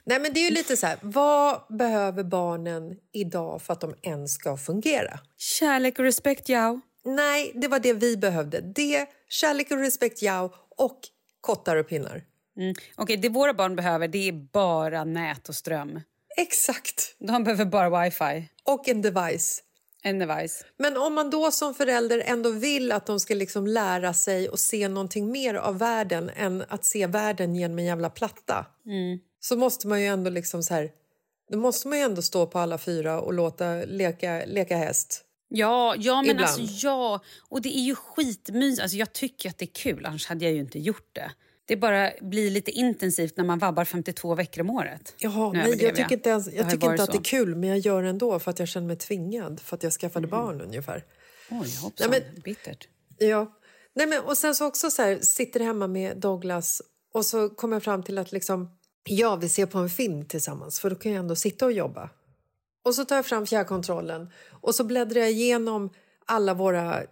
Nej, men det är ju lite så här, vad behöver barnen idag för att de ens ska fungera? Kärlek och respekt, ja. Nej, det var det vi behövde. Det, kärlek och respekt, ja, och kottar och pinnar. Mm. Okej, det våra barn behöver det är bara nät och ström. Exakt. De behöver bara wifi. Och en device. En device. Men om man då som förälder ändå vill att de ska liksom lära sig och se någonting mer av världen än att se världen genom en jävla platta Mm. så måste man ju ändå liksom så här... Då måste man ju ändå stå på alla fyra och låta leka, leka häst. Ja, ja men Ibland. alltså ja. Och det är ju skitmys. Alltså jag tycker att det är kul, annars hade jag ju inte gjort det. Det bara blir lite intensivt när man vabbar 52 veckor om året. Jaha, nej, jag tycker inte, ens, jag tycker inte att det är så. kul men jag gör det ändå för att jag känner mig tvingad för att jag skaffade barn ungefär. Oj, hoppsan. Nej, men- Bittert. Ja. Nej, men, och sen så också så här, sitter hemma med Douglas och så kommer jag fram till att liksom, ja, vi ser på en film tillsammans för då kan jag ändå sitta och jobba. Och så tar jag fram fjärrkontrollen och så bläddrar jag igenom alla våra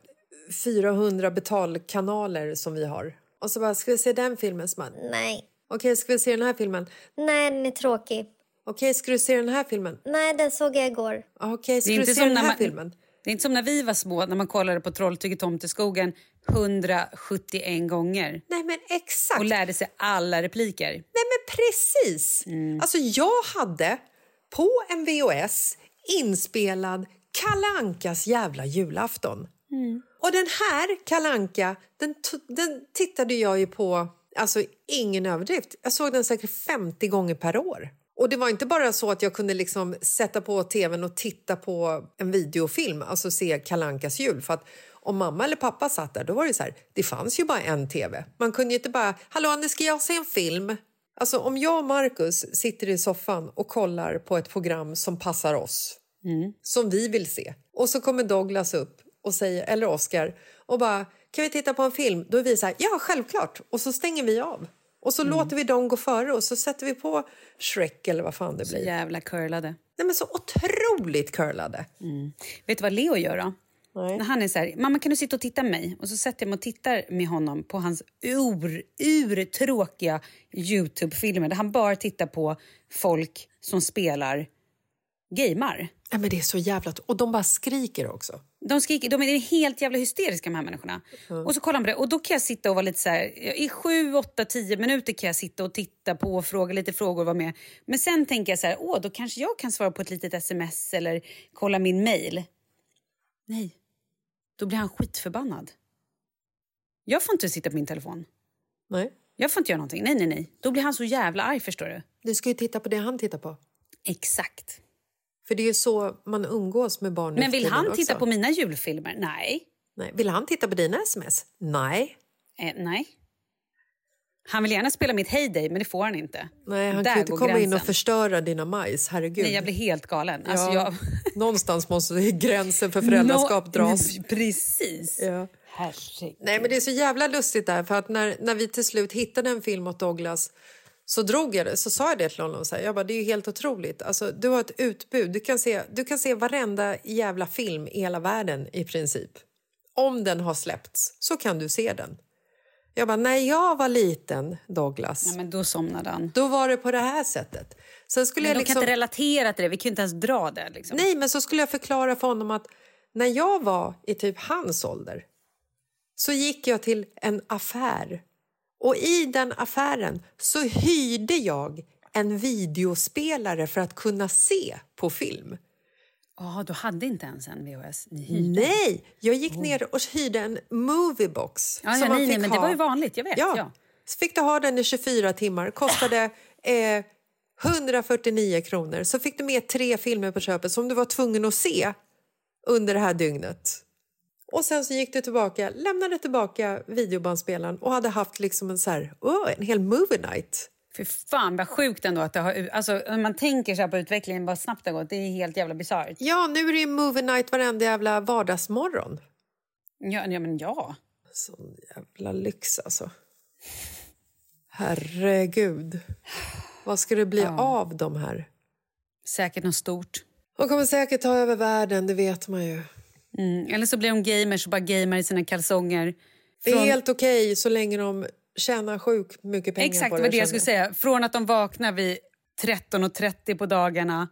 400 betalkanaler som vi har. Och så bara, ska vi se den filmen? Så bara, Nej. Okej, ska vi se den här filmen? Nej, den är tråkig. Okej, ska du se den här filmen? Nej, den såg jag igår. Okej, ska Det är du inte se som den när här man- filmen? Det är inte som när vi var små, när man kollade på Trolltyget Tomteskogen 171 gånger. Nej, men exakt. Och lärde sig alla repliker. Nej, men precis! Alltså, jag hade på en VHS inspelad Kalle Ankas jävla julafton. Och den här Kalle Anka, den, den tittade jag ju på, alltså ingen överdrift. Jag såg den säkert 50 gånger per år. Och det var inte bara så att jag kunde liksom sätta på tvn och titta på en videofilm, alltså se Kalle Ankas jul. För att om mamma eller pappa satt där, då var det så här, det fanns ju bara en tv. Man kunde ju inte bara, hallå nu ska jag se en film. Alltså om jag och Markus sitter i soffan och kollar på ett program som passar oss, som vi vill se. Och så kommer Douglas upp, och säger, eller Oscar, och bara kan vi titta på en film? Då är vi så här, ja självklart. Och så stänger vi av. Och så låter vi dem gå före och så sätter vi på Shrek eller vad fan det Så blir. jävla curlade. Nej men så otroligt curlade. Vet du vad Leo gör då? Nej. När han är så här, mamma kan du sitta och titta med mig? Och så sätter jag mig och tittar med honom på hans ur, urtråkiga Youtube-filmer där han bara tittar på folk som spelar gamer. Ja, men det är så jävla... Och de bara skriker också. De, skriker, de är helt jävla hysteriska de här människorna. Och så kollar man på det och då kan jag sitta och vara lite så här, i sju, åtta, tio minuter kan jag sitta och titta på och fråga lite frågor och vara med. Men sen tänker jag så här, åh då kanske jag kan svara på ett litet sms eller kolla min mail. Nej, då blir han skitförbannad. Jag får inte sitta på min telefon. Nej. Jag får inte göra någonting. Nej, nej, nej. Då blir han så jävla arg, förstår du. Du ska ju titta på det han tittar på. Exakt. För det är ju så man umgås med barn Men vill han också. titta på mina julfilmer? Nej. Nej. Vill han titta på dina sms? Nej. Eh, nej. Han vill gärna spela mitt Heyday, men det får han inte. Nej, han Där kan inte komma in och gränsen. förstöra dina majs. Herregud. Nej, jag blir helt galen. Ja, Alltså, jag... Någonstans måste gränsen för föräldraskap Nå- dras. Men Precis. Ja. Herregud. Nej, men det är så jävla lustigt där för att när, när vi till slut hittade en film åt Douglas så drog jag så sa jag det till honom. Så här, jag bara, det är ju helt otroligt. Alltså, du har ett utbud. Du kan, se, du kan se varenda jävla film i hela världen i princip. Om den har släppts så kan du se den. Jag bara, när jag var liten, Douglas, Ja, men då somnade han. då var det på det här sättet. Sen skulle Men jag liksom... kan inte relatera till det. Vi kan inte ens dra det. Liksom. Nej, men så skulle jag förklara för honom att när jag var i typ hans ålder så gick jag till en affär Och i den affären så hyrde jag en videospelare för att kunna se på film. Ja, du hade inte ens en VHS? Ni hyrde? Nej, jag gick ner och hyrde en moviebox. Ja, ja, man nej, nej, men ha. det var ju vanligt, jag vet. Ja. Ja. Så fick du ha den i 24 timmar. Kostade eh, 149 kronor. Så fick du med tre filmer på köpet som du var tvungen att se under det här dygnet. Och sen så gick du tillbaka, lämnade tillbaka videobandspelaren och hade haft liksom en, så här, oh, en hel movie night. Fy fan vad sjukt ändå att det har... Alltså, om man tänker så här på utvecklingen, vad snabbt det har gått. Det är helt jävla bisarrt. Ja, nu är det ju movie night varenda jävla vardagsmorgon. Ja, ja, men ja. Sån jävla lyx alltså. Herregud. Vad ska det bli Ja. av de här? Säkert något stort. De kommer säkert ta över världen, det vet man ju. Mm. Eller så blir de gamers och bara gamar i sina kalsonger. Det är helt okej så länge de tjänar sjukt mycket pengar Exakt, på det var det jag skulle säga. Från att de vaknar vid 13.30 på dagarna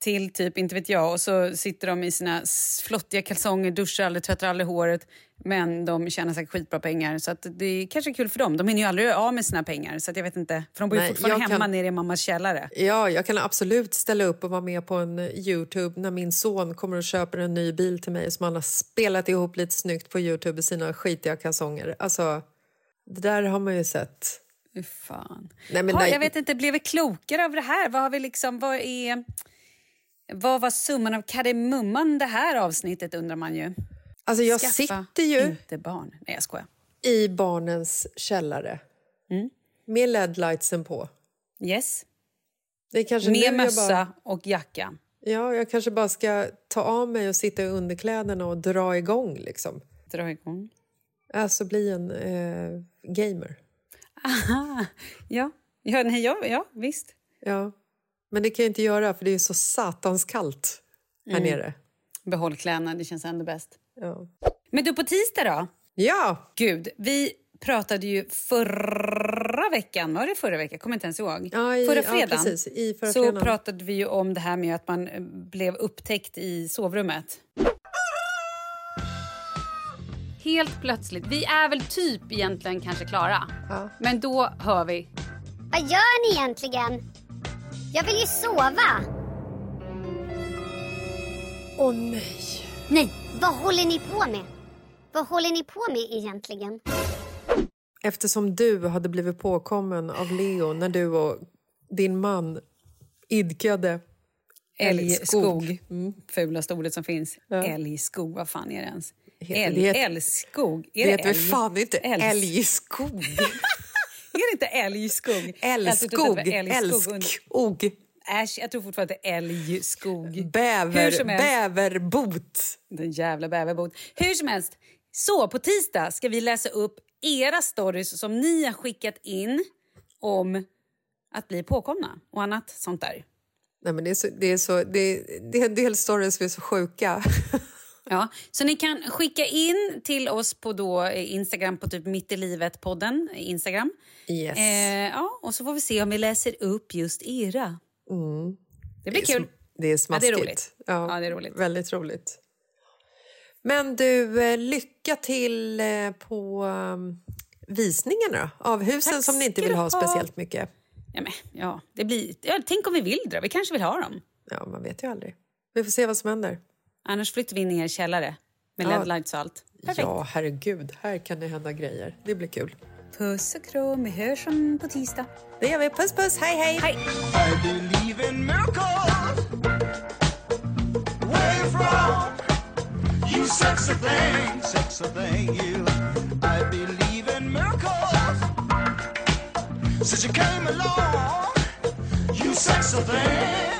till typ, inte vet jag, och så sitter de i sina flottiga kalsonger, duschar aldrig, tvättar aldrig håret. Men de tjänar säkert skitbra pengar. Så att det är kanske kul för dem. De hinner ju aldrig av med sina pengar. Så att jag vet inte. För de bor ju Nej, fortfarande hemma kan- nere i mammas källare. Ja, jag kan absolut ställa upp och vara med på en Youtube när min son kommer och köper en ny bil till mig som han har spelat ihop lite snyggt på Youtube i sina skitiga kalsonger. Alltså, det där har man ju sett. Fy fan. Nej, men ha, nej- Jag vet inte, blev vi klokare av det här? Vad har vi liksom, vad är... Vad var summan av kardemumman det här avsnittet undrar man ju. Alltså jag Skaffa sitter ju inte barn. Nej, jag skojar. i barnens källare Mm. med LED-lightsen på. Yes. Det är kanske Med mössa bara, och jacka. Ja, jag kanske bara ska ta av mig och sitta i underkläderna och dra igång. Liksom. Dra igång. Alltså bli en eh, gamer. Aha. Ja, ja, nej, ja, ja visst. Ja. Men det kan jag inte göra för det är så satans kallt här Mm. nere. Behåll kläderna, det känns ändå bäst. Ja. Men du, på tisdag då? Ja! Gud, vi pratade ju förra veckan, var det förra veckan? Kommer inte ens ihåg. Ja, i- förra ja, fredagen. precis, i förra så fredagen. pratade vi ju om det här med att man eh, blev upptäckt i sovrummet. Helt plötsligt, vi är väl typ egentligen kanske klara. Men då hör vi Vad gör ni egentligen? Jag vill ju sova. Åh nej. Nej, vad håller ni på med? Vad håller ni på med egentligen? Eftersom du hade blivit påkommen av Leo när du och din man idkade älgskog. Mm. Fulaste ordet som finns. Ja. Älgskog, vad fan är det ens? Heter Älg, det- älgskog. Är Det det heter väl fan inte Älgs- älgskog? Är det inte älgskog? Älskog. Älskog. Äsch, jag tror fortfarande att det är älgskog. Hur Bäver, bäverbot. Den jävla bäverbot. Hur som helst, så på tisdag ska vi läsa upp era stories som ni har skickat in om att bli påkomna och annat sånt där. Nej, men det, är så, det, är så, det, det är en del stories som är så sjuka. Ja, så ni kan skicka in till oss på då eh, Instagram på typ Mitt i livet-podden. Instagram. Yes. Eh, ja, och så får vi se om vi läser upp just era. Mm. Det blir är kul. Det är Ja, smaskigt. det är roligt. Ja, Ja, det är roligt. Väldigt roligt. Men du, eh, lycka till eh, på um, visningarna av husen Tack som ni inte vill ha ha. speciellt mycket. Ja, men, ja, det blir, ja, tänk om vi vill dra. Vi kanske vill ha dem. Ja, man vet ju aldrig. Vi får se vad som händer. Annars flyttar vi in i er källare med Ja. LED-lights och allt. Perfekt. Ja, herregud. Här kan det hända grejer. Det blir kul. Puss och kram. Vi hörs om på tisdag. Det gör vi. Puss, puss. Hej, hej. hej. I believe in miracles. Where you from? You sexy thing, sexy thing, you. I believe in miracles. Since you came along, you sexy thing.